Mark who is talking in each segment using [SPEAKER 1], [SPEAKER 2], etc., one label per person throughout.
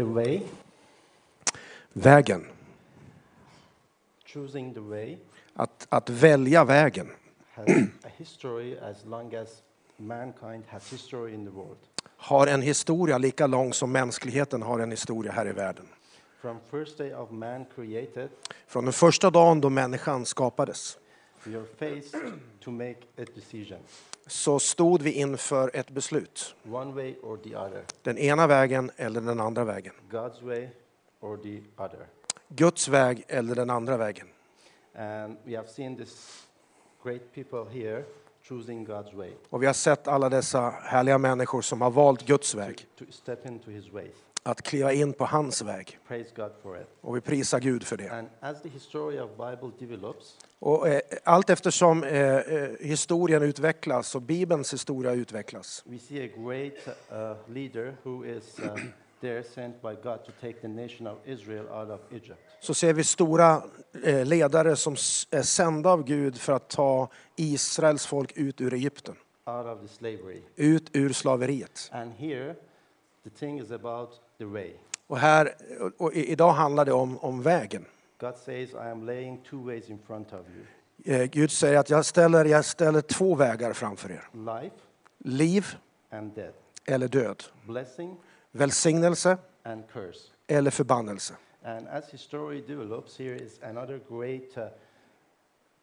[SPEAKER 1] The way,
[SPEAKER 2] Vägen.
[SPEAKER 1] choosing the way,
[SPEAKER 2] Att, att välja vägen
[SPEAKER 1] has a history as long as mankind has history in the world.
[SPEAKER 2] har en historia lika lång som mänskligheten har en historia här i världen.
[SPEAKER 1] From first day of man created,
[SPEAKER 2] Från den första dagen då människan skapades
[SPEAKER 1] we are faced to make a decision,
[SPEAKER 2] så stod vi inför ett beslut.
[SPEAKER 1] one way or the other,
[SPEAKER 2] Den ena vägen eller den andra vägen.
[SPEAKER 1] God's way or the other.
[SPEAKER 2] Guds väg eller den andra vägen.
[SPEAKER 1] And we have seen this great people here choosing God's way,
[SPEAKER 2] Och vi har sett alla dessa härliga människor som har valt Guds väg.
[SPEAKER 1] to step into his ways.
[SPEAKER 2] Att kliva in på hans väg. Och vi prisar Gud för det.
[SPEAKER 1] Develops,
[SPEAKER 2] Och eh, allt eftersom eh, eh, historien utvecklas och Bibelns historia utvecklas
[SPEAKER 1] we see a great uh, leader who is uh, there sent by God to take the nation of Israel out of Egypt.
[SPEAKER 2] så ser vi stora eh, ledare som är sända av Gud för att ta Israels folk ut ur Egypten,
[SPEAKER 1] out of the slavery.
[SPEAKER 2] ut ur slaveriet.
[SPEAKER 1] And here, the thing is about the way.
[SPEAKER 2] Och här, och, idag handlar det om, om vägen.
[SPEAKER 1] God says, I am laying two ways in front of you
[SPEAKER 2] Eh, Gud säger att jag ställer, jag ställer två vägar framför er.
[SPEAKER 1] life
[SPEAKER 2] Liv
[SPEAKER 1] and death,
[SPEAKER 2] eller död.
[SPEAKER 1] blessing
[SPEAKER 2] Välsignelse
[SPEAKER 1] and curse.
[SPEAKER 2] eller förbannelse.
[SPEAKER 1] And as his story develops, here is another great uh,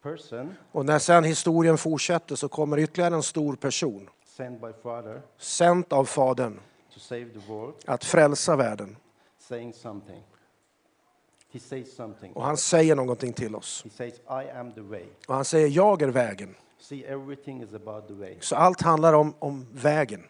[SPEAKER 1] person
[SPEAKER 2] Och när sen historien fortsätter så kommer ytterligare en stor person,
[SPEAKER 1] sent by Father
[SPEAKER 2] sänd av Fadern,
[SPEAKER 1] world,
[SPEAKER 2] att frälsa världen. Och han säger någonting till oss.
[SPEAKER 1] Says.
[SPEAKER 2] Och han säger, jag är vägen.
[SPEAKER 1] See.
[SPEAKER 2] Så allt handlar om, om vägen.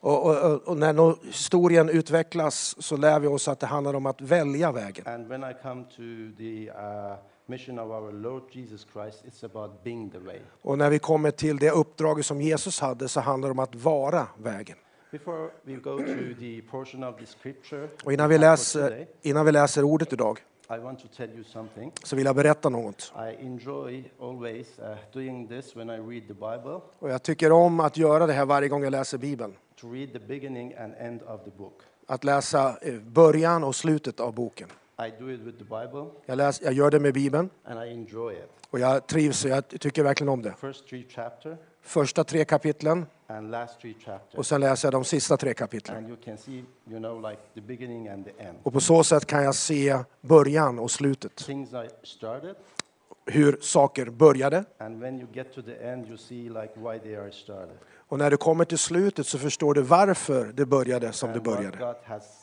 [SPEAKER 2] Och, och, och- när historien utvecklas så lär vi oss att det handlar om att välja vägen.
[SPEAKER 1] And when I come to the uh, mission of our Lord Jesus Christ, it's about being the way.
[SPEAKER 2] Och när vi kommer till det uppdraget som Jesus hade så handlar det om att vara vägen.
[SPEAKER 1] Before we go to the portion of the scripture
[SPEAKER 2] Och innan vi läser, innan vi läser ordet idag
[SPEAKER 1] I want to tell you something.
[SPEAKER 2] så vill jag berätta något.
[SPEAKER 1] I enjoy always uh, doing this when I read the Bible,
[SPEAKER 2] Och jag tycker om att göra det här varje gång jag läser Bibeln.
[SPEAKER 1] to read the beginning and end of the book.
[SPEAKER 2] Att läsa eh, början och slutet av boken.
[SPEAKER 1] I do it with the Bible
[SPEAKER 2] Jag, läs, jag gör det med Bibeln
[SPEAKER 1] and I enjoy it.
[SPEAKER 2] och jag trivs och jag tycker verkligen om det.
[SPEAKER 1] First three chapter
[SPEAKER 2] Första tre kapitlen
[SPEAKER 1] and last three chapters.
[SPEAKER 2] och sen läser jag de sista tre kapitlen.
[SPEAKER 1] And you can see, you know, like the beginning and the end.
[SPEAKER 2] Och på så sätt kan jag se början och slutet.
[SPEAKER 1] Things I started,
[SPEAKER 2] Hur saker började
[SPEAKER 1] and when you get to the end, you see like why they are started.
[SPEAKER 2] och när du kommer till slutet så förstår du varför det började som det
[SPEAKER 1] what
[SPEAKER 2] började.
[SPEAKER 1] God has,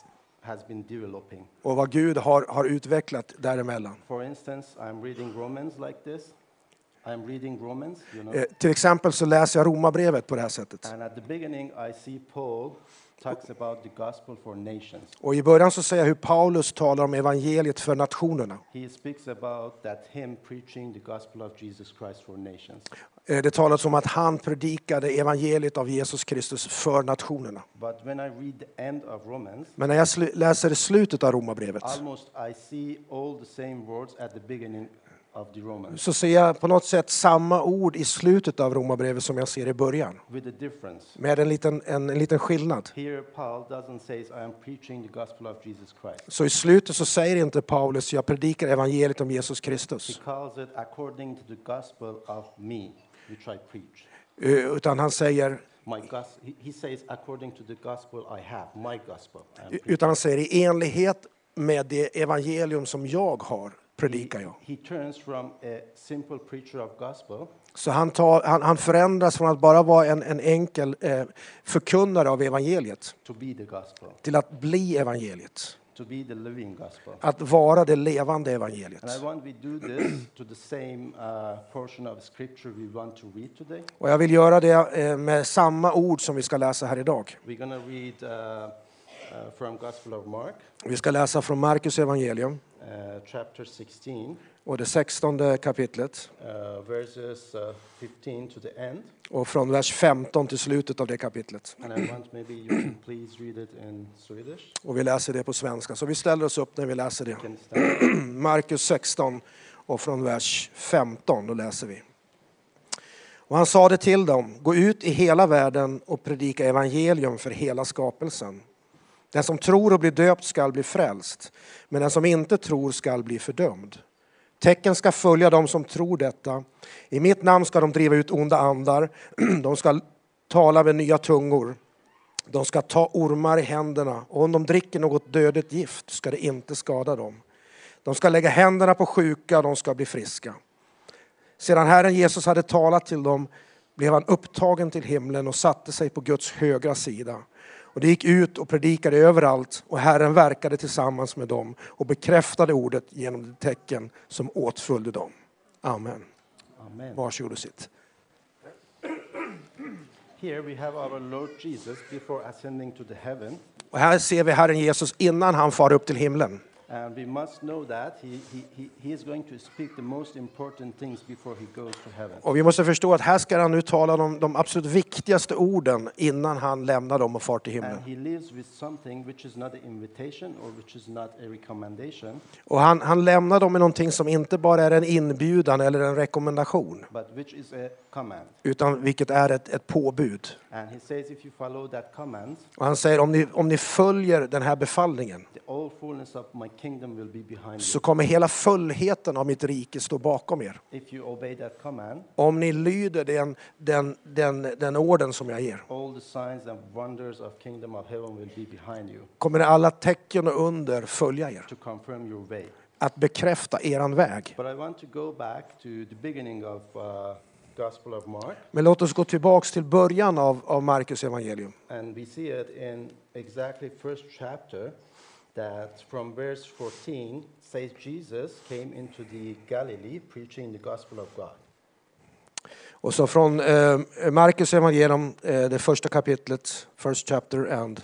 [SPEAKER 1] has been developing.
[SPEAKER 2] Och vad Gud har, har utvecklat däremellan.
[SPEAKER 1] For instance, I'm reading Romans like this. I'm reading Romans, you know.
[SPEAKER 2] Eh, till exempel så läser jag Romarbrevet på det här sättet.
[SPEAKER 1] And at the beginning, I see Paul
[SPEAKER 2] Och i början så säger jag hur Paulus talar om evangeliet för nationerna. Eh, Det talas om att han predikade evangeliet av Jesus Kristus för nationerna.
[SPEAKER 1] Romans,
[SPEAKER 2] Men när jag läser slutet av Romarbrevet så ser jag på något sätt samma ord i slutet av Romarbrevet som jag ser i början. Med en liten, en, en liten skillnad. Så i slutet så säger inte Paulus jag predikar evangeliet om Jesus Kristus. Utan han säger,
[SPEAKER 1] My gos- he, he says, according to the gospel I have, my gospel. I am preaching."
[SPEAKER 2] utan han säger i enlighet med det evangelium som jag har predikar jag.
[SPEAKER 1] He turns from a simple preacher of gospel
[SPEAKER 2] Så han, tar, han, han förändras från att bara vara en, en enkel eh, förkunnare av evangeliet till att bli evangeliet. Att vara det levande evangeliet.
[SPEAKER 1] Uh.
[SPEAKER 2] Och jag vill göra det eh, med samma ord som vi ska läsa här idag.
[SPEAKER 1] Read uh, uh,
[SPEAKER 2] Vi ska läsa från Markus evangelium
[SPEAKER 1] uh, chapter 16,
[SPEAKER 2] och det sextonde kapitlet
[SPEAKER 1] uh, verses uh, 15 to the end.
[SPEAKER 2] och från vers 15 till slutet av det kapitlet. Och vi läser det på svenska. Så vi ställer oss upp när vi läser det. Markus 16 och från vers 15, då läser vi. Och han sade till dem, gå ut i hela världen och predika evangelium för hela skapelsen. Den som tror och blir döpt skall bli frälst, men den som inte tror skall bli fördömd. Tecken ska följa dem som tror detta. I mitt namn ska de driva ut onda andar, de ska tala med nya tungor, de ska ta ormar i händerna och om de dricker något dödligt gift ska det inte skada dem. De ska lägga händerna på sjuka de ska bli friska. Sedan Herren Jesus hade talat till dem blev han upptagen till himlen och satte sig på Guds högra sida. Och det gick ut och predikade överallt och Herren verkade tillsammans med dem och bekräftade ordet genom de tecken som åtföljde dem. Amen.
[SPEAKER 1] Amen.
[SPEAKER 2] Varsågod och sitt.
[SPEAKER 1] Here we have our Lord Jesus before ascending to the heaven.
[SPEAKER 2] Och här ser vi Herren Jesus innan han far upp till himlen.
[SPEAKER 1] And we must know that he, he, he, is going to speak the most important things before he goes to heaven.
[SPEAKER 2] Och vi måste förstå att här ska han nu tala de, de absolut viktigaste orden innan han lämnar dem och far till himlen.
[SPEAKER 1] And he lives with something which is not an invitation or which is not a recommendation,
[SPEAKER 2] Och han, han lämnar dem med någonting som inte bara är en inbjudan eller en rekommendation,
[SPEAKER 1] but which is a command.
[SPEAKER 2] utan vilket är ett, ett påbud.
[SPEAKER 1] And he says, if you follow that command,
[SPEAKER 2] Och han säger om ni, om ni följer den här befallningen
[SPEAKER 1] the all fullness of my kingdom will be behind
[SPEAKER 2] så
[SPEAKER 1] you.
[SPEAKER 2] kommer hela fullheten av mitt rike stå bakom er.
[SPEAKER 1] If you obey that command,
[SPEAKER 2] Om ni lyder den, den, den, den orden som jag ger
[SPEAKER 1] all the signs and wonders of kingdom of heaven will be behind you
[SPEAKER 2] kommer alla tecken och under följa er.
[SPEAKER 1] to confirm your way.
[SPEAKER 2] Att bekräfta eran väg.
[SPEAKER 1] But I want to go back to the beginning of uh,
[SPEAKER 2] Men låt oss gå tillbaks till början av, av Markus evangelium.
[SPEAKER 1] and we see it in exactly first chapter that from verse 14 says Jesus came into the Galilee preaching the gospel of God.
[SPEAKER 2] Och så från eh, Markus evangelium, eh, det första kapitlet, first chapter and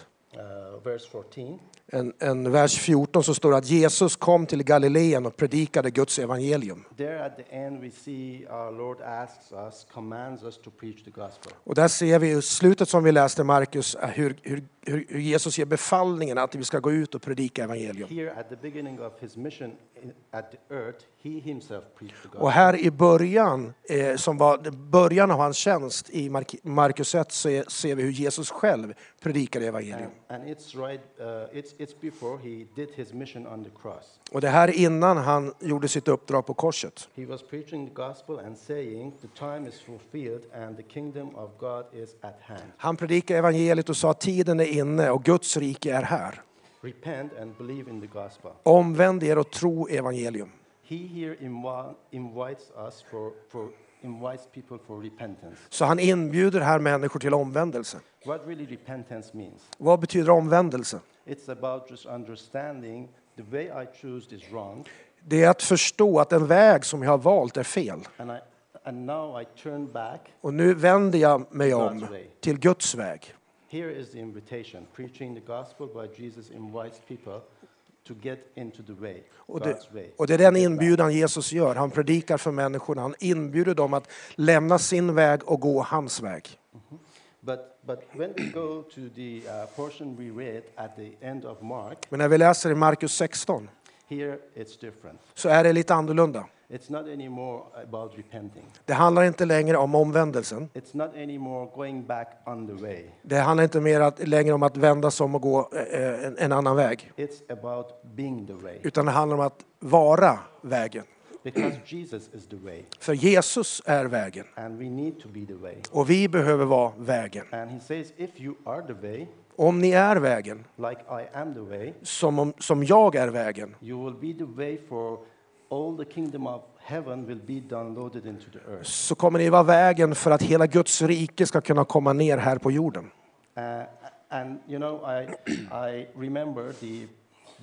[SPEAKER 1] verse 14.
[SPEAKER 2] en, en vers 14 så står det att Jesus kom till Galileen och predikade Guds evangelium.
[SPEAKER 1] There at the end we see our Lord asks us, commands us to preach the gospel.
[SPEAKER 2] Och där ser vi i slutet som vi läste Markus hur, hur, hur Jesus ger befallningen att vi ska gå ut och predika evangelium.
[SPEAKER 1] Here at the beginning of his mission in, at the earth, he himself preached the
[SPEAKER 2] Och här i början, eh, som var början av hans tjänst i Mark- Markus 1, så ser vi hur Jesus själv predikade evangelium.
[SPEAKER 1] And, and it's right, uh, it's, it's before he did his mission on the cross.
[SPEAKER 2] Och det här är innan han gjorde sitt uppdrag på korset.
[SPEAKER 1] He was preaching the gospel and saying, The time is fulfilled and the kingdom of God is at hand.
[SPEAKER 2] Han predikade evangeliet och sa att tiden är inne och Guds rike är här.
[SPEAKER 1] Repent and believe in the gospel.
[SPEAKER 2] Omvänd er och tro evangelium.
[SPEAKER 1] He here invi- invites us for, for invites people for repentance.
[SPEAKER 2] Så han inbjuder här människor till omvändelse.
[SPEAKER 1] What really repentance means?
[SPEAKER 2] Vad betyder omvändelse?
[SPEAKER 1] It's about just understanding the way I choose is wrong,
[SPEAKER 2] Det är att förstå att den väg som jag har valt är fel.
[SPEAKER 1] and, I, and now I turn back.
[SPEAKER 2] Och nu vänder jag mig om till Guds väg.
[SPEAKER 1] Here is the invitation. Preaching the gospel by Jesus invites people to get into the way,
[SPEAKER 2] Och det,
[SPEAKER 1] way.
[SPEAKER 2] och det är den inbjudan Jesus gör. Han predikar för människorna. Han inbjuder dem att lämna sin väg och gå hans väg.
[SPEAKER 1] But, but when we go to the uh, portion we read at the end of Mark,
[SPEAKER 2] Men när vi läser i Markus 16
[SPEAKER 1] here it's different.
[SPEAKER 2] så är det lite annorlunda.
[SPEAKER 1] It's not anymore about repenting.
[SPEAKER 2] Det handlar inte längre om omvändelsen.
[SPEAKER 1] It's not anymore going back on the way.
[SPEAKER 2] Det handlar inte mer att, längre om att vända sig om och gå eh, en, en annan väg.
[SPEAKER 1] It's about being the way.
[SPEAKER 2] Utan det handlar om att vara vägen.
[SPEAKER 1] Because Jesus is the way,
[SPEAKER 2] För Jesus är vägen.
[SPEAKER 1] and we need to be the way.
[SPEAKER 2] Och vi behöver vara vägen.
[SPEAKER 1] And he says, if you are the way,
[SPEAKER 2] Om ni är vägen,
[SPEAKER 1] like I am the way,
[SPEAKER 2] som, om, som jag är vägen,
[SPEAKER 1] you will be the way for
[SPEAKER 2] så kommer ni vara vägen för att hela Guds rike ska kunna komma ner här på jorden.
[SPEAKER 1] Uh, and you know, I, I remember the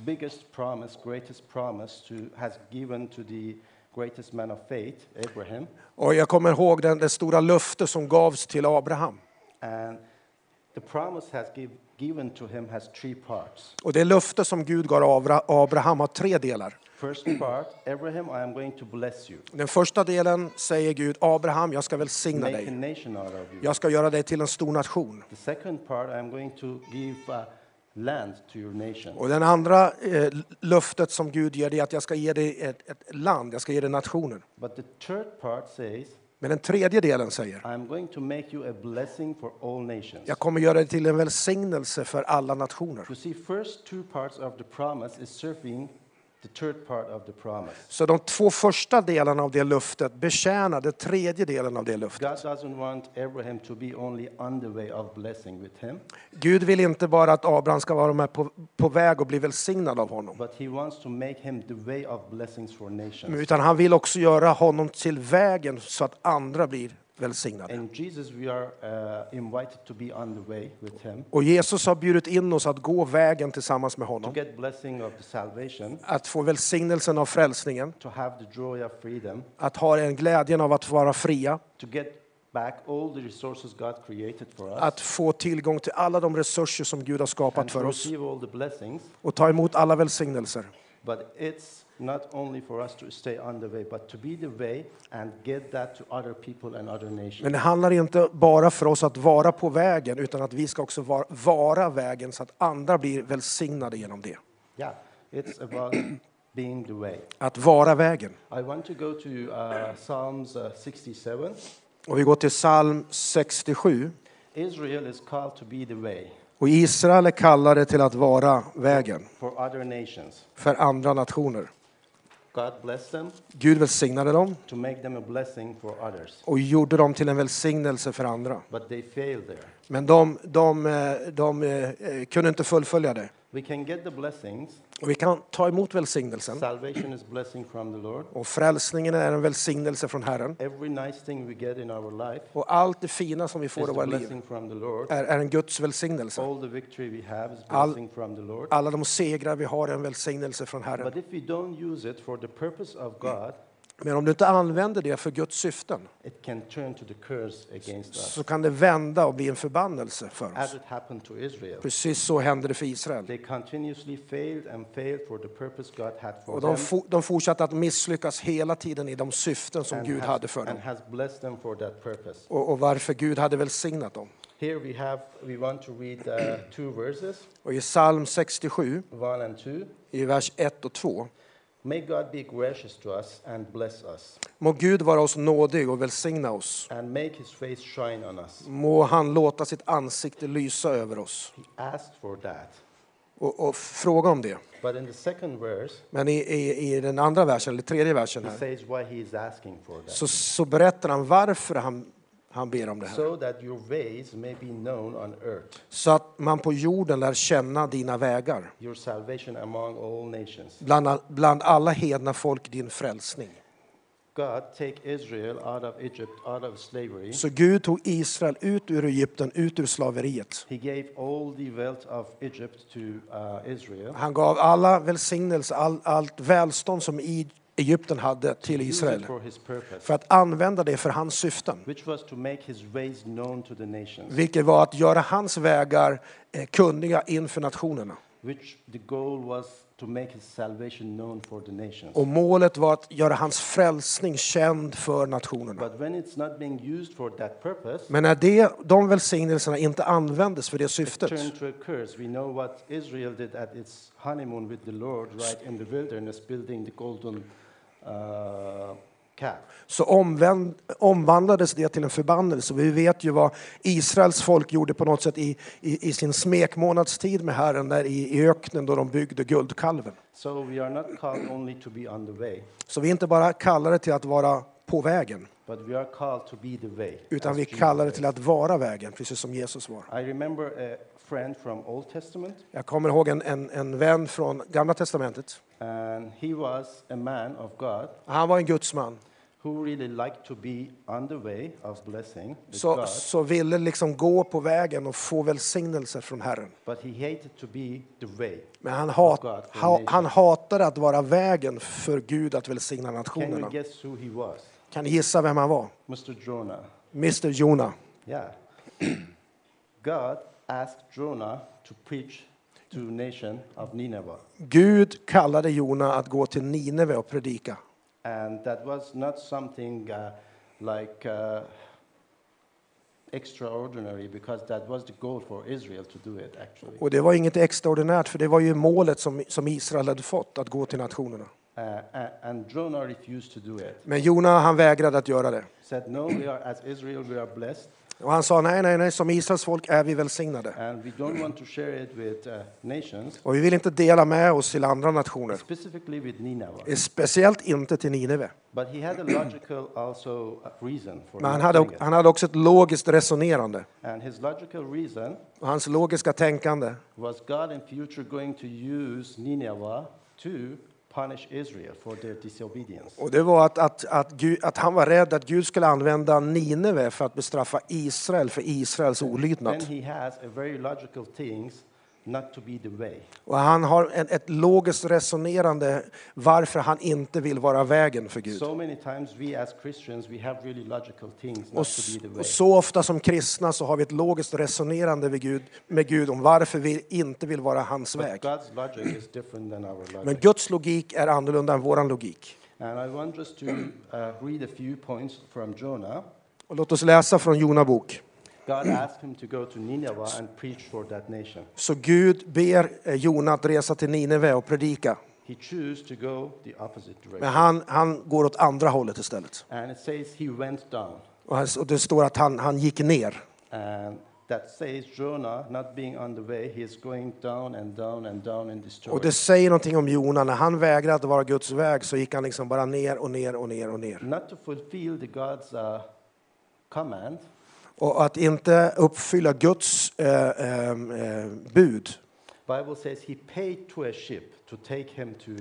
[SPEAKER 1] biggest promise, greatest promise to, has given to the greatest man of faith, Abraham.
[SPEAKER 2] Och jag kommer ihåg den, det stora löfte som gavs till Abraham.
[SPEAKER 1] And the promise has give, given to him has three parts.
[SPEAKER 2] Och det löfte som Gud gav Abra- Abraham har tre delar.
[SPEAKER 1] First part, Abraham, I am going to bless you,
[SPEAKER 2] Den första delen säger Gud, Abraham, jag ska välsigna
[SPEAKER 1] make a
[SPEAKER 2] dig.
[SPEAKER 1] nation out of you.
[SPEAKER 2] Jag ska göra dig till en stor nation.
[SPEAKER 1] The second part, I am going to give uh, land to your nation.
[SPEAKER 2] Och den andra eh, löftet som Gud ger dig är att jag ska ge dig ett, ett land, jag ska ge dig nationer.
[SPEAKER 1] But the third part says,
[SPEAKER 2] Men den tredje delen säger, jag kommer göra dig till en välsignelse för alla nationer. Så de två första delarna av det löftet betjänar den tredje delen av det löftet. Gud vill inte bara att Abraham ska vara med på, på väg och bli välsignad av honom. Utan han vill också göra honom till vägen så att andra blir välsignade.
[SPEAKER 1] Jesus, are uh,
[SPEAKER 2] Och Jesus har bjudit in oss att gå vägen tillsammans med honom. Att få välsignelsen av frälsningen,
[SPEAKER 1] freedom,
[SPEAKER 2] att ha en glädjen av att vara fria, att få tillgång till alla de resurser som Gud har skapat för oss. och ta emot alla välsignelser.
[SPEAKER 1] But it's not only for us to stay on the way, but to be the way and get that to other people and other nations.
[SPEAKER 2] Men det handlar inte bara för oss att vara på vägen utan att vi ska också vara, vara vägen så att andra blir välsignade genom det.
[SPEAKER 1] Yeah, it's about being the way.
[SPEAKER 2] Att vara vägen.
[SPEAKER 1] I want to go to uh, Psalms uh, 67.
[SPEAKER 2] Och vi går till psalm 67.
[SPEAKER 1] Israel is called to be the way
[SPEAKER 2] Och Israel är kallade till att vara vägen för andra nationer.
[SPEAKER 1] God blessed them
[SPEAKER 2] Gud välsignade dem
[SPEAKER 1] to make them a blessing for others,
[SPEAKER 2] och gjorde dem till en välsignelse för andra.
[SPEAKER 1] but they failed there.
[SPEAKER 2] Men de, de, eh, de, eh, kunde inte fullfölja det.
[SPEAKER 1] We can get the blessings.
[SPEAKER 2] Och vi kan ta emot välsignelsen.
[SPEAKER 1] Salvation is blessing from the Lord.
[SPEAKER 2] Och frälsningen är en välsignelse från Herren.
[SPEAKER 1] Every nice thing we get in our life
[SPEAKER 2] Och allt det fina som vi får i våra liv är, är en Guds välsignelse.
[SPEAKER 1] All the victory we have is
[SPEAKER 2] All-
[SPEAKER 1] blessing from the Lord.
[SPEAKER 2] Alla de segrar vi har är en välsignelse från Herren.
[SPEAKER 1] But if we don't use it for the purpose of God,
[SPEAKER 2] Men om du inte använder det för Guds syften så kan det vända och bli en förbannelse för oss. Precis så hände det för Israel. Och de, fo- de fortsatte att misslyckas hela tiden i de syften som Gud hade för dem. Och, och varför Gud hade välsignat dem.
[SPEAKER 1] Here we have, we want to read uh, two verses,
[SPEAKER 2] Och i psalm 67,
[SPEAKER 1] one and two.
[SPEAKER 2] i vers 1 och 2.
[SPEAKER 1] May God be gracious to us and bless us,
[SPEAKER 2] Må Gud vara oss nådig och välsigna oss.
[SPEAKER 1] and make his face shine on us.
[SPEAKER 2] Må han låta sitt ansikte lysa över oss.
[SPEAKER 1] He asked for that.
[SPEAKER 2] Och, och fråga om det.
[SPEAKER 1] But in the second verse,
[SPEAKER 2] Men i, i, i den andra versen, eller tredje versen
[SPEAKER 1] he
[SPEAKER 2] här,
[SPEAKER 1] says why he is asking for that.
[SPEAKER 2] så, så berättar han varför han, han ber om det här.
[SPEAKER 1] So that your ways may be known on earth,
[SPEAKER 2] Så att man på jorden lär känna dina vägar.
[SPEAKER 1] your salvation among all nations.
[SPEAKER 2] Bland, bland alla hedna folk din frälsning.
[SPEAKER 1] God take Israel out of Egypt, out of slavery.
[SPEAKER 2] Så Gud tog Israel ut ur Egypten, ut ur slaveriet.
[SPEAKER 1] He gave all the wealth of Egypt to uh, Israel.
[SPEAKER 2] Han gav alla välsignelser, all, allt välstånd som Egypten hade till Israel. För att använda det för hans syften. Vilket var att göra hans vägar eh, kunniga inför nationerna. Och målet var att göra hans frälsning känd för nationerna. Men när det, de välsignelserna inte användes för det syftet
[SPEAKER 1] calf.
[SPEAKER 2] så omvänd, omvandlades det till en förbannelse. Vi vet ju vad Israels folk gjorde på något sätt i, i, i sin smekmånadstid med Herren där i, i öknen då de byggde guldkalven.
[SPEAKER 1] So
[SPEAKER 2] Så vi är inte bara kallade till att vara på vägen,
[SPEAKER 1] way.
[SPEAKER 2] utan vi kallade
[SPEAKER 1] is.
[SPEAKER 2] till att vara vägen, precis som Jesus var.
[SPEAKER 1] I remember a friend from Old Testament,
[SPEAKER 2] Jag kommer ihåg en, en, en vän från Gamla Testamentet.
[SPEAKER 1] and he was a man of God
[SPEAKER 2] Han var en gudsman.
[SPEAKER 1] who really liked to be on the way of blessing with
[SPEAKER 2] Så,
[SPEAKER 1] God,
[SPEAKER 2] så ville liksom gå på vägen och få välsignelse från Herren.
[SPEAKER 1] but he hated to be the way.
[SPEAKER 2] Men han, hat,
[SPEAKER 1] God
[SPEAKER 2] ha, han hatade att vara vägen för Gud att välsigna
[SPEAKER 1] Can you
[SPEAKER 2] nationerna.
[SPEAKER 1] guess who he was?
[SPEAKER 2] Kan ni gissa vem han var?
[SPEAKER 1] Mr. Jonah.
[SPEAKER 2] Mr Jona.
[SPEAKER 1] Yeah. God asked Jonah to preach to nation of Nineveh.
[SPEAKER 2] Gud kallade Jona att gå till Nineve och predika.
[SPEAKER 1] And that was not something uh, like uh, extraordinary because that was the goal for Israel to do it actually.
[SPEAKER 2] Och det var inget extraordinärt, för det var ju målet som, som Israel hade fått, att gå till nationerna.
[SPEAKER 1] a- and Jonah refused to do it.
[SPEAKER 2] Men Jona han vägrade att göra det.
[SPEAKER 1] Said, No, we are, as Israel, we are blessed,
[SPEAKER 2] Och han sa nej, nej, nej, som Israels folk är vi välsignade.
[SPEAKER 1] and we don't want to share it with uh, nations,
[SPEAKER 2] Och vi vill inte dela med oss till andra nationer.
[SPEAKER 1] specifically with Nineveh.
[SPEAKER 2] Speciellt inte till Nineve.
[SPEAKER 1] But he had a logical also uh, reason for
[SPEAKER 2] Men han
[SPEAKER 1] not
[SPEAKER 2] hade,
[SPEAKER 1] it.
[SPEAKER 2] han hade också ett logiskt resonerande.
[SPEAKER 1] And his logical reason
[SPEAKER 2] Och hans logiska tänkande
[SPEAKER 1] was God in future going to use Nineveh to punish Israel for their disobedience.
[SPEAKER 2] och det var att, att, att, Gud, att han var rädd att Gud skulle använda Nineve för att bestraffa Israel för Israels
[SPEAKER 1] Then
[SPEAKER 2] olydnad.
[SPEAKER 1] he has a very logical things not to be the way.
[SPEAKER 2] Och han har en, ett logiskt resonerande varför han inte vill vara vägen för Gud.
[SPEAKER 1] So many times we as Christians we have really logical things
[SPEAKER 2] Och,
[SPEAKER 1] not
[SPEAKER 2] s-
[SPEAKER 1] to be the way.
[SPEAKER 2] och så ofta som kristna så har vi ett logiskt resonerande med Gud, med Gud om varför vi inte vill vara hans
[SPEAKER 1] But
[SPEAKER 2] väg.
[SPEAKER 1] God's logic is different than our
[SPEAKER 2] Men
[SPEAKER 1] logic.
[SPEAKER 2] Guds logik är annorlunda än vår logik.
[SPEAKER 1] And I want us to uh, read a few points from Jonah.
[SPEAKER 2] Och låt oss läsa från Jona bok.
[SPEAKER 1] God asked him to go to Nineveh and preach for that nation.
[SPEAKER 2] Så Gud ber eh, Jona att resa till Nineve och predika.
[SPEAKER 1] He chose to go the opposite
[SPEAKER 2] Men
[SPEAKER 1] direction.
[SPEAKER 2] han, han går åt andra hållet istället.
[SPEAKER 1] And it says he went down.
[SPEAKER 2] Och han- och det står att han, han gick ner.
[SPEAKER 1] And that says Jonah, not being on the way, he is going down and down and down in this story.
[SPEAKER 2] Och det säger någonting om Jona. När han vägrade att vara Guds väg så gick han liksom bara ner och ner och ner och ner.
[SPEAKER 1] Not to fulfill the God's uh, command,
[SPEAKER 2] Och att inte uppfylla Guds eh, eh, eh, bud
[SPEAKER 1] Bible says he paid to a ship to take him to,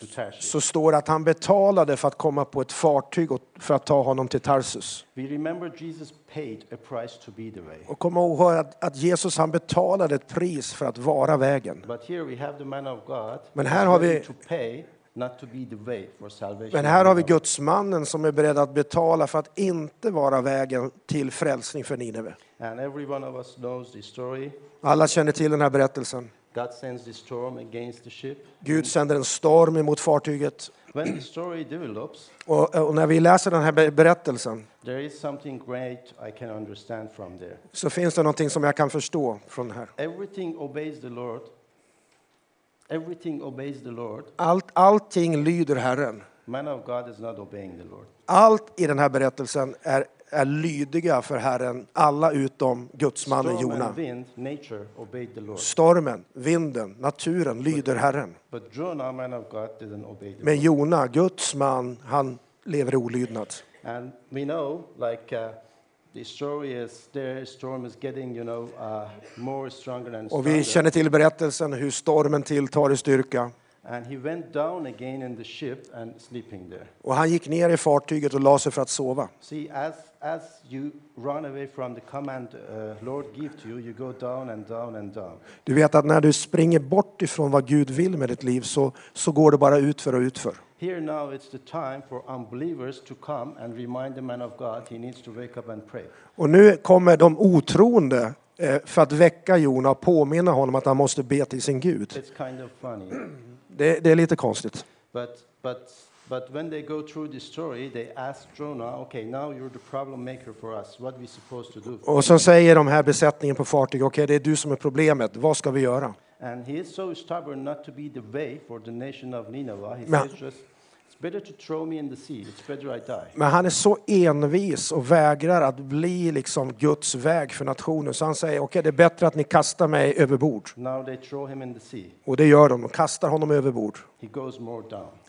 [SPEAKER 1] to Tarshish.
[SPEAKER 2] så står det att han betalade för att komma på ett fartyg och för att ta honom till Tarsus.
[SPEAKER 1] We remember Jesus paid a price to be the way.
[SPEAKER 2] Och kom ihåg att, att Jesus han betalade ett pris för att vara vägen.
[SPEAKER 1] But here we have the man of God
[SPEAKER 2] Men här har vi- Men här har vi Gudsmannen som är beredd att betala för att inte vara vägen till frälsning för Nineve. Alla känner till den här berättelsen. Gud sänder en storm emot fartyget.
[SPEAKER 1] Develops,
[SPEAKER 2] Och, och när vi läser den här be- berättelsen så finns det någonting som jag kan förstå från det här.
[SPEAKER 1] Everything obeys the Lord.
[SPEAKER 2] Allt, allting lyder Herren.
[SPEAKER 1] Man of God is not obeying the Lord.
[SPEAKER 2] Allt i den här berättelsen är, är lydiga för Herren, alla utom gudsmannen
[SPEAKER 1] Storm
[SPEAKER 2] Jona.
[SPEAKER 1] and wind, nature obeyed the Lord.
[SPEAKER 2] Stormen, vinden, naturen lyder Herren.
[SPEAKER 1] But Jonah, man of God, didn't obey the
[SPEAKER 2] Men. Jona, Guds man, han lever i olydnad.
[SPEAKER 1] And we know, like, uh, uh,
[SPEAKER 2] Och vi känner till berättelsen hur stormen tilltar i styrka. Och han gick ner i fartyget och la sig för att sova.
[SPEAKER 1] See, as, as you run away from the command uh, Lord give to you, you go down and down and down.
[SPEAKER 2] Du vet att när du springer bort ifrån vad Gud vill med ditt liv så, så går det bara utför och utför.
[SPEAKER 1] Here now it's the time for unbelievers to come and remind the man of God he needs to wake up and pray.
[SPEAKER 2] Och nu kommer de otroende eh, för att väcka Jona och påminna honom att han måste be till sin Gud.
[SPEAKER 1] It's kind of funny.
[SPEAKER 2] Det, det är lite konstigt.
[SPEAKER 1] But, but, but when they go through the story, they ask Jonah, okay, now you're the problem maker for us. What are we supposed to do?
[SPEAKER 2] Och så säger de här besättningen på fartyget, okej det är du som är problemet, vad ska vi göra?
[SPEAKER 1] And he is so stubborn not to be the way for the nation of Nineveh. He
[SPEAKER 2] Men-
[SPEAKER 1] says just,
[SPEAKER 2] Men han är så envis och vägrar att bli liksom Guds väg för nationen. Så han säger, okej det är bättre att ni kastar mig över bord. Och det gör de, de kastar honom över bord.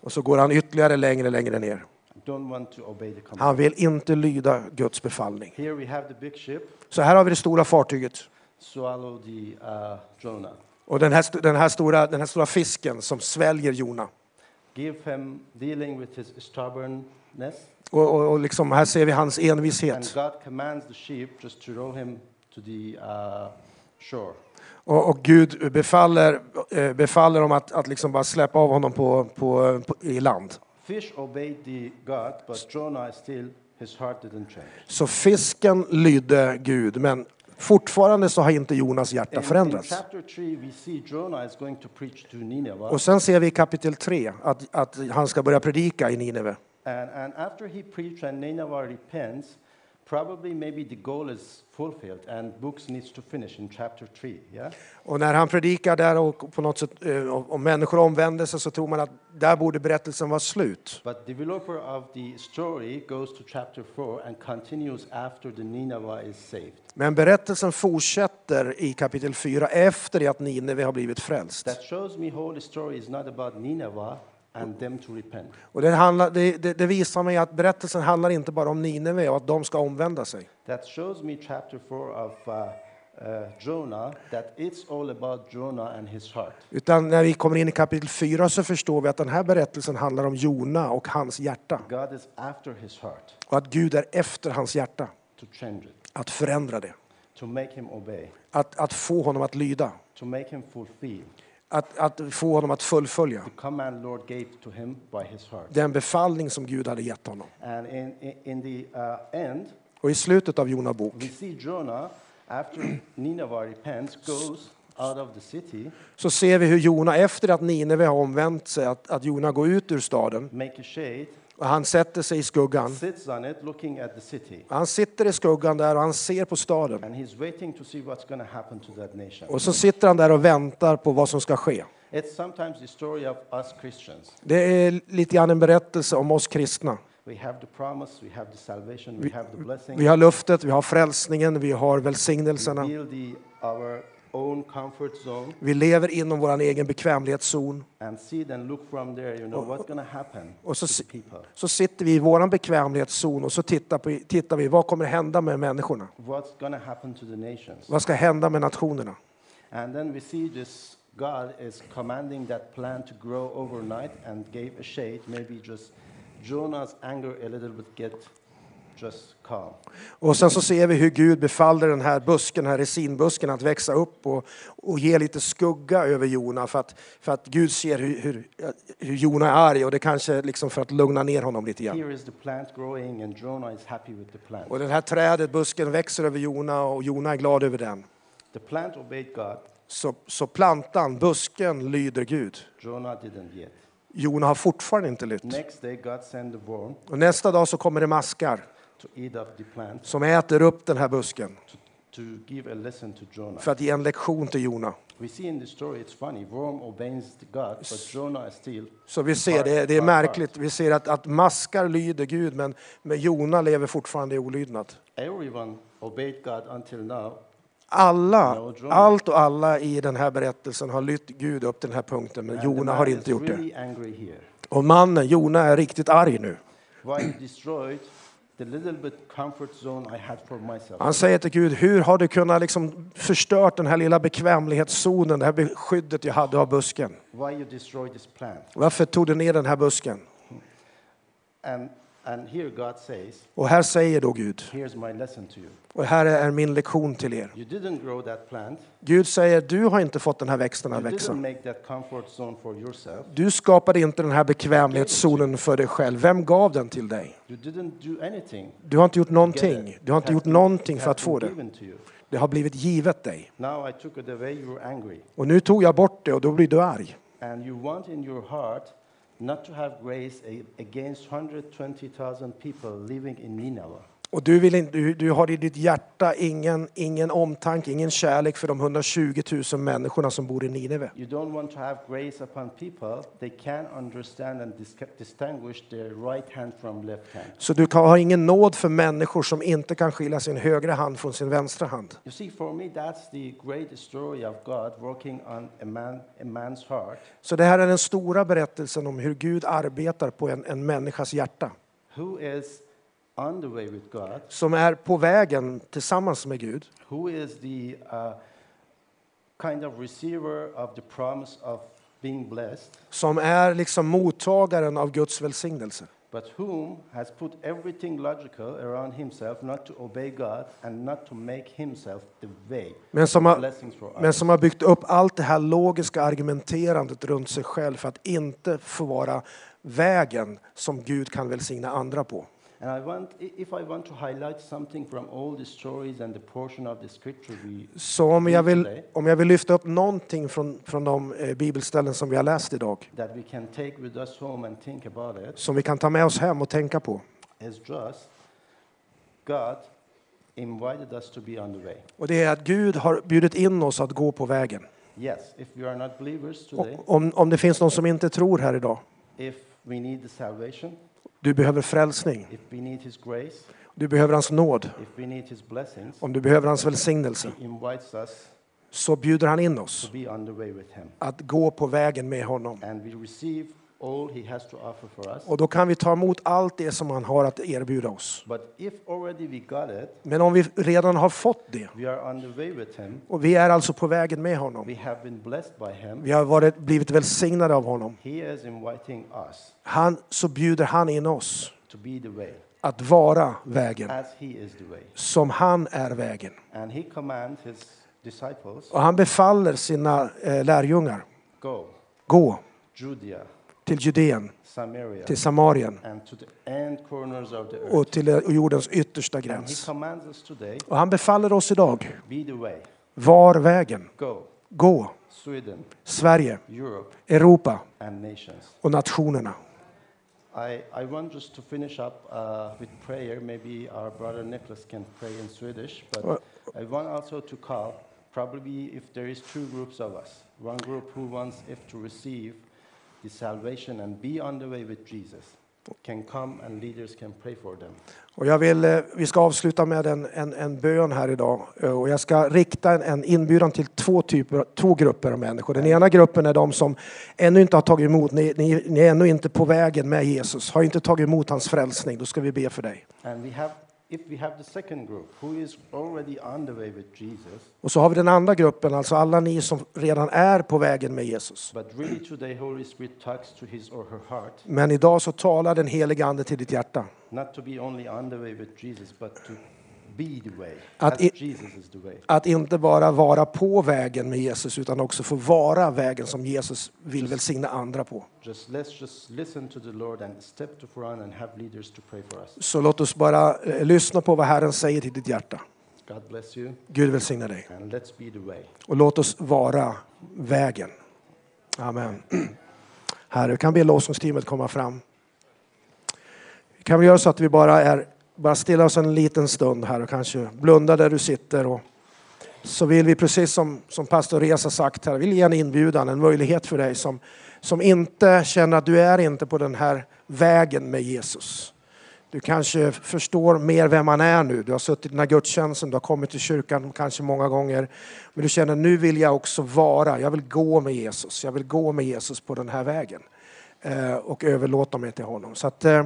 [SPEAKER 2] Och så går han ytterligare längre, längre ner. Han vill inte lyda Guds befallning. Så här har vi det stora fartyget.
[SPEAKER 1] uh.
[SPEAKER 2] Och den här, den, här stora, den här stora fisken som sväljer Jona.
[SPEAKER 1] Give him dealing with his stubbornness.
[SPEAKER 2] Och, och, och liksom, här ser vi hans
[SPEAKER 1] And
[SPEAKER 2] envishet.
[SPEAKER 1] God commands the sheep just to row him to the uh, shore.
[SPEAKER 2] Och, och Gud befaller, eh, befaller dem att, att liksom bara släppa av honom på, på, på, i land.
[SPEAKER 1] Fish obeyed the God, but Jonah still, his heart didn't change.
[SPEAKER 2] Så fisken lydde Gud, men fortfarande så har inte Jonas hjärta förändrats.
[SPEAKER 1] chapter 3, we see Jonah is going to preach to Nineveh.
[SPEAKER 2] Och sen ser vi i kapitel 3 att, att han ska börja predika i Nineve.
[SPEAKER 1] And, and after he preached and Nineveh repents, probably maybe the goal is fulfilled and books needs to finish in chapter 3, yeah?
[SPEAKER 2] Och när han predikar där och på något sätt, eh, om människor omvänder sig så tror man att där borde berättelsen vara slut.
[SPEAKER 1] But developer of the story goes to chapter 4 and continues after the Nineveh is saved.
[SPEAKER 2] Men berättelsen fortsätter i kapitel 4 efter det att Nineve har blivit frälst.
[SPEAKER 1] That shows me whole story is not about Nineveh and them to repent.
[SPEAKER 2] Och det, handlar, det, det, det visar mig att berättelsen handlar inte bara om Nineve och att de ska omvända sig.
[SPEAKER 1] That shows me chapter 4 of uh, uh, Jonah, that it's all about Jonah and his heart.
[SPEAKER 2] Utan när vi kommer in i kapitel 4 så förstår vi att den här berättelsen handlar om Jona och hans hjärta.
[SPEAKER 1] God is after his heart
[SPEAKER 2] Och att Gud är efter hans hjärta.
[SPEAKER 1] to change it,
[SPEAKER 2] Att förändra det.
[SPEAKER 1] to make him obey,
[SPEAKER 2] Att, att få honom att lyda.
[SPEAKER 1] to make him fulfill
[SPEAKER 2] Att, att få honom att fullfölja den befallning som Gud hade gett honom.
[SPEAKER 1] In, in, the uh, end,
[SPEAKER 2] Och i slutet av Jona bok
[SPEAKER 1] Jonah, repents, city,
[SPEAKER 2] så ser vi hur Jona efter att Nineve har omvänt sig, att, att Jona går ut ur staden
[SPEAKER 1] shade,
[SPEAKER 2] och han sätter sig i skuggan.
[SPEAKER 1] sits on it, looking at the city.
[SPEAKER 2] Han sitter i skuggan där och han ser på staden.
[SPEAKER 1] And he's waiting to see what's going to happen to that nation.
[SPEAKER 2] Och så sitter han där och väntar på vad som ska ske.
[SPEAKER 1] It's sometimes the story of us Christians.
[SPEAKER 2] Det är lite grann en berättelse om oss kristna.
[SPEAKER 1] We have the promise, we have the salvation, we have the blessing.
[SPEAKER 2] Vi har löftet, vi har frälsningen, vi har
[SPEAKER 1] We
[SPEAKER 2] välsignelserna.
[SPEAKER 1] build the, our
[SPEAKER 2] Vi lever inom vår egen bekvämlighetszon.
[SPEAKER 1] there, you know,
[SPEAKER 2] Och så, sitter vi i vår bekvämlighetszon och så tittar, på, tittar vi, vad kommer hända med människorna? Vad ska hända med nationerna?
[SPEAKER 1] And then we see this God is commanding that plant to grow overnight and gave a shade, maybe just Jonah's anger a little bit get.
[SPEAKER 2] Och sen så ser vi hur Gud befallde den här busken, den här resinbusken att växa upp och, och ge lite skugga över Jona för att, för att Gud ser hur, hur, hur Jona är arg och det kanske liksom för att lugna ner honom lite grann. Och det här trädet, busken, växer över Jona och Jona är glad över den. Så, så plantan, busken, lyder Gud. Jona har fortfarande inte lytt. Och nästa dag så kommer det maskar som äter upp den här busken för att ge en lektion till Jona. Så vi ser, det, det är märkligt, vi ser att, att maskar lyder Gud men, men Jona lever fortfarande i olydnad. Alla, allt och alla i den här berättelsen har lytt Gud upp till den här punkten men Jona har inte gjort det. Och mannen, Jona, är riktigt arg nu.
[SPEAKER 1] Why you destroyed the little bit comfort zone I had for myself?
[SPEAKER 2] Han säger till Gud, hur har du kunnat liksom förstört den här lilla bekvämlighetszonen, det här beskyddet jag hade av busken?
[SPEAKER 1] Why you destroyed this plant?
[SPEAKER 2] Varför tog du ner den här busken?
[SPEAKER 1] And, and here God says,
[SPEAKER 2] Och här säger då Gud,
[SPEAKER 1] here's my lesson to you.
[SPEAKER 2] och här är min lektion till er.
[SPEAKER 1] You didn't grow that plant.
[SPEAKER 2] Gud säger, du har inte fått den här växten att växa.
[SPEAKER 1] didn't make that comfort zone for yourself.
[SPEAKER 2] Du skapade inte den här bekvämlighetszonen för dig själv. Vem gav den till dig?
[SPEAKER 1] You didn't do anything.
[SPEAKER 2] Du har inte gjort någonting. Du har inte gjort
[SPEAKER 1] been-
[SPEAKER 2] någonting för att få det. Det har blivit givet dig.
[SPEAKER 1] Now I took it away, you were angry.
[SPEAKER 2] Och nu tog jag bort det och då blir du arg.
[SPEAKER 1] And you want in your heart not to have grace a- against 120,000 people living in Nineveh.
[SPEAKER 2] Och du, vill inte, du, du har i ditt hjärta ingen, ingen omtanke, ingen kärlek för de 120 000 människorna som bor i Nineve.
[SPEAKER 1] You don't want to have grace upon people. They can understand and dis- distinguish their right hand from left hand.
[SPEAKER 2] Så du kan, har ingen nåd för människor som inte kan skilja sin högra hand från sin vänstra hand.
[SPEAKER 1] You see, for me, that's the great story of God working on a, man, a man's heart.
[SPEAKER 2] Så det här är den stora berättelsen om hur Gud arbetar på en, en människas hjärta.
[SPEAKER 1] Who is on the way with God?
[SPEAKER 2] Som är på vägen tillsammans med Gud.
[SPEAKER 1] Who is the uh, kind of receiver of the promise of being blessed?
[SPEAKER 2] Som är liksom mottagaren av Guds välsignelse.
[SPEAKER 1] but whom has put everything logical around himself not to obey God and not to make himself the way
[SPEAKER 2] Men som,
[SPEAKER 1] of
[SPEAKER 2] har,
[SPEAKER 1] blessings for
[SPEAKER 2] men
[SPEAKER 1] others.
[SPEAKER 2] som har byggt upp allt det här logiska argumenterandet runt sig själv för att inte få vara vägen som Gud kan välsigna andra på.
[SPEAKER 1] And I want, if I want to highlight something from all the stories and the portion of the scripture we
[SPEAKER 2] Så om jag vill,
[SPEAKER 1] today,
[SPEAKER 2] om jag vill lyfta upp någonting från, från de eh, bibelställen som vi har läst idag,
[SPEAKER 1] that we can take with us home and think about it
[SPEAKER 2] som vi kan ta med oss hem och tänka på,
[SPEAKER 1] is just God invited us to be on the way.
[SPEAKER 2] Och det är att Gud har bjudit in oss att gå på vägen.
[SPEAKER 1] Yes, if we are not believers
[SPEAKER 2] Och
[SPEAKER 1] today,
[SPEAKER 2] om, om det finns någon som inte tror här idag,
[SPEAKER 1] if we need the salvation,
[SPEAKER 2] du behöver frälsning, du behöver hans nåd, om du behöver hans välsignelse, så bjuder han in oss att gå på vägen med honom. Och då kan vi ta emot allt det som han har att erbjuda oss. Men om vi redan har fått det och vi är alltså på vägen med honom, vi har varit, blivit välsignade av honom, han, så bjuder han in oss att vara vägen, som han är vägen. Och han befaller sina eh, lärjungar, gå
[SPEAKER 1] Judea,
[SPEAKER 2] till Judeen,
[SPEAKER 1] Samaria,
[SPEAKER 2] till Samarien och till eh, jordens yttersta gräns. Och han befaller oss idag, var vägen,
[SPEAKER 1] go,
[SPEAKER 2] gå,
[SPEAKER 1] Sweden,
[SPEAKER 2] Sverige,
[SPEAKER 1] Europe,
[SPEAKER 2] Europa. Och nationerna.
[SPEAKER 1] I, I want just to finish up uh, with prayer. Maybe our brother Nicholas can pray in Swedish, but I want also to call, probably if there is two groups of us, one group who wants if to receive the salvation and be on the way with Jesus, can come and leaders can pray for them.
[SPEAKER 2] Och jag vill, eh, vi ska avsluta med en, en, en bön här idag. Eh, Och jag ska rikta en, en inbjudan till två, typer, två grupper av människor. Den ena gruppen är de som ännu inte har tagit emot, ni, ni, ni är ännu inte på vägen med Jesus, har inte tagit emot hans frälsning. Då ska vi be för dig.
[SPEAKER 1] And we have,
[SPEAKER 2] Och så har vi den andra gruppen, alltså alla ni som redan är på vägen med Jesus. Men idag så talar den helige Ande till ditt hjärta. Att i- inte bara vara på vägen med Jesus utan också få vara vägen som Jesus vill välsigna andra på.
[SPEAKER 1] Just.
[SPEAKER 2] Så låt oss bara eh, lyssna på vad Herren säger till ditt hjärta. Gud välsigna dig. Och låt oss vara vägen. Amen. Herre, kan be lovsångsteamet komma fram. Vi kan väl göra så att vi bara är bara stilla oss en liten stund här och kanske blunda där du sitter. Och så vill vi, precis som, som pastor Reza sagt här, vill ge en inbjudan, en möjlighet för dig som, som inte känner att du är inte på den här vägen med Jesus. Du kanske förstår mer vem han är nu. Du har suttit i den här gudstjänsten, du har kommit till kyrkan kanske många gånger. Men du känner nu vill jag också vara, jag vill gå med Jesus. Jag vill gå med Jesus på den här vägen. Eh, och överlåta mig till honom. Så att eh,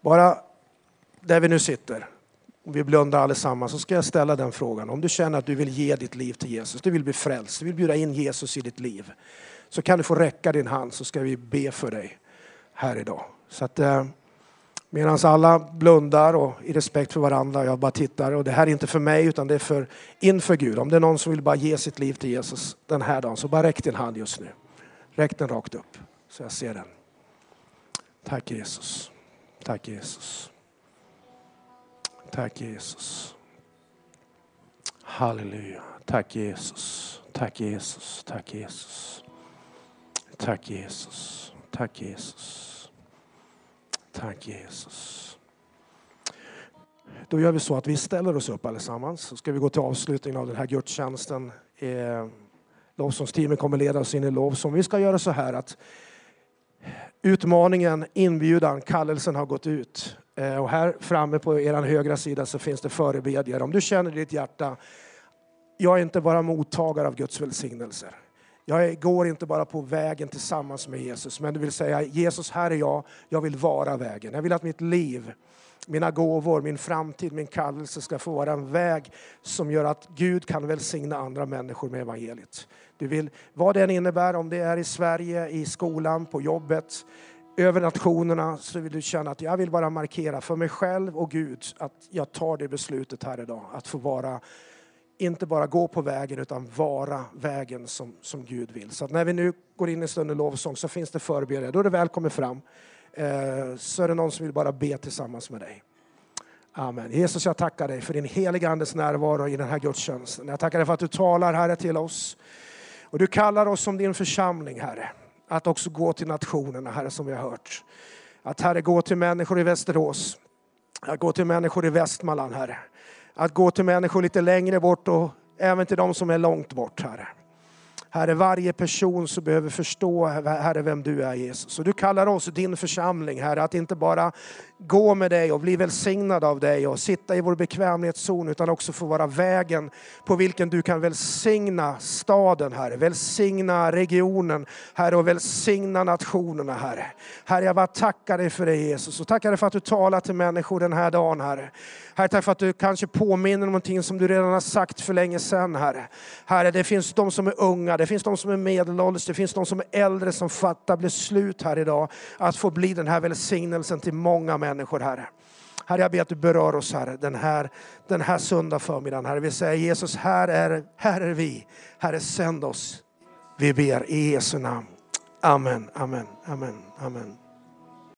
[SPEAKER 2] bara där vi nu sitter, och vi blundar allesammans, så ska jag ställa den frågan. Om du känner att du vill ge ditt liv till Jesus, du vill bli frälst, du vill bjuda in Jesus i ditt liv. Så kan du få räcka din hand så ska vi be för dig här idag. Så att, eh, Medan alla blundar och i respekt för varandra, jag bara tittar. Och det här är inte för mig utan det är för inför Gud. Om det är någon som vill bara ge sitt liv till Jesus den här dagen, så bara räck din hand just nu. Räck den rakt upp så jag ser den. Tack Jesus. Tack Jesus. Tack Jesus. Halleluja. Tack Jesus. Tack Jesus. Tack Jesus. Tack Jesus. Tack Jesus. Tack Jesus. Då gör vi så att vi ställer oss upp allesammans. Så ska vi gå till avslutningen av den här gudstjänsten. Eh, lovsångsteamet kommer leda oss in i lovsång. Vi ska göra så här att utmaningen, inbjudan, kallelsen har gått ut. Eh, och här framme på er högra sida så finns det förebedjare. Om du känner i ditt hjärta, jag är inte bara mottagare av Guds välsignelser. Jag går inte bara på vägen tillsammans med Jesus, men du vill säga Jesus, här är jag, jag vill vara vägen. Jag vill att mitt liv, mina gåvor, min framtid, min kallelse ska få vara en väg som gör att Gud kan välsigna andra människor med evangeliet. Du vill, vad det än innebär, om det är i Sverige, i skolan, på jobbet, över nationerna, så vill du känna att jag vill bara markera för mig själv och Gud att jag tar det beslutet här idag, att få vara inte bara gå på vägen utan vara vägen som, som Gud vill. Så att när vi nu går in i stunden lovsång så finns det förberedelser, Då är det välkommen fram. Eh, så är det någon som vill bara be tillsammans med dig. Amen. Jesus, jag tackar dig för din heliga Andes närvaro i den här gudstjänsten. Jag tackar dig för att du talar, Herre, till oss. Och du kallar oss som din församling, Herre, att också gå till nationerna, Herre, som vi har hört. Att, Herre, gå till människor i Västerås. Att gå till människor i Västmanland, Herre. att gå till människor lite längre bort och även till de som är långt bort, Herre. Herre, varje person som behöver förstå, Herre, vem du är Jesus. Och du kallar oss, din församling, Herre, att inte bara gå med dig och bli välsignad av dig och sitta i vår bekvämlighetszon, utan också få vara vägen på vilken du kan välsigna staden, Herre. Välsigna regionen, Herre, och välsigna nationerna, Herre. Herre, jag bara tackar dig för det, Jesus. Och tackar dig för att du talar till människor den här dagen, Herre. Herre, tack för att du kanske påminner om någonting som du redan har sagt för länge sedan, Herre. Herre, det finns de som är unga, det finns de som är medelålders, det finns de som är äldre som fattar beslut här idag att få bli den här välsignelsen till många människor, Herre. Herre, jag ber att du berör oss, Herre, den här, den här söndag förmiddagen. Herre, vi säger Jesus, här är, här är vi. Herre, sänd oss. Vi ber i Jesu namn. Amen, amen, amen, amen.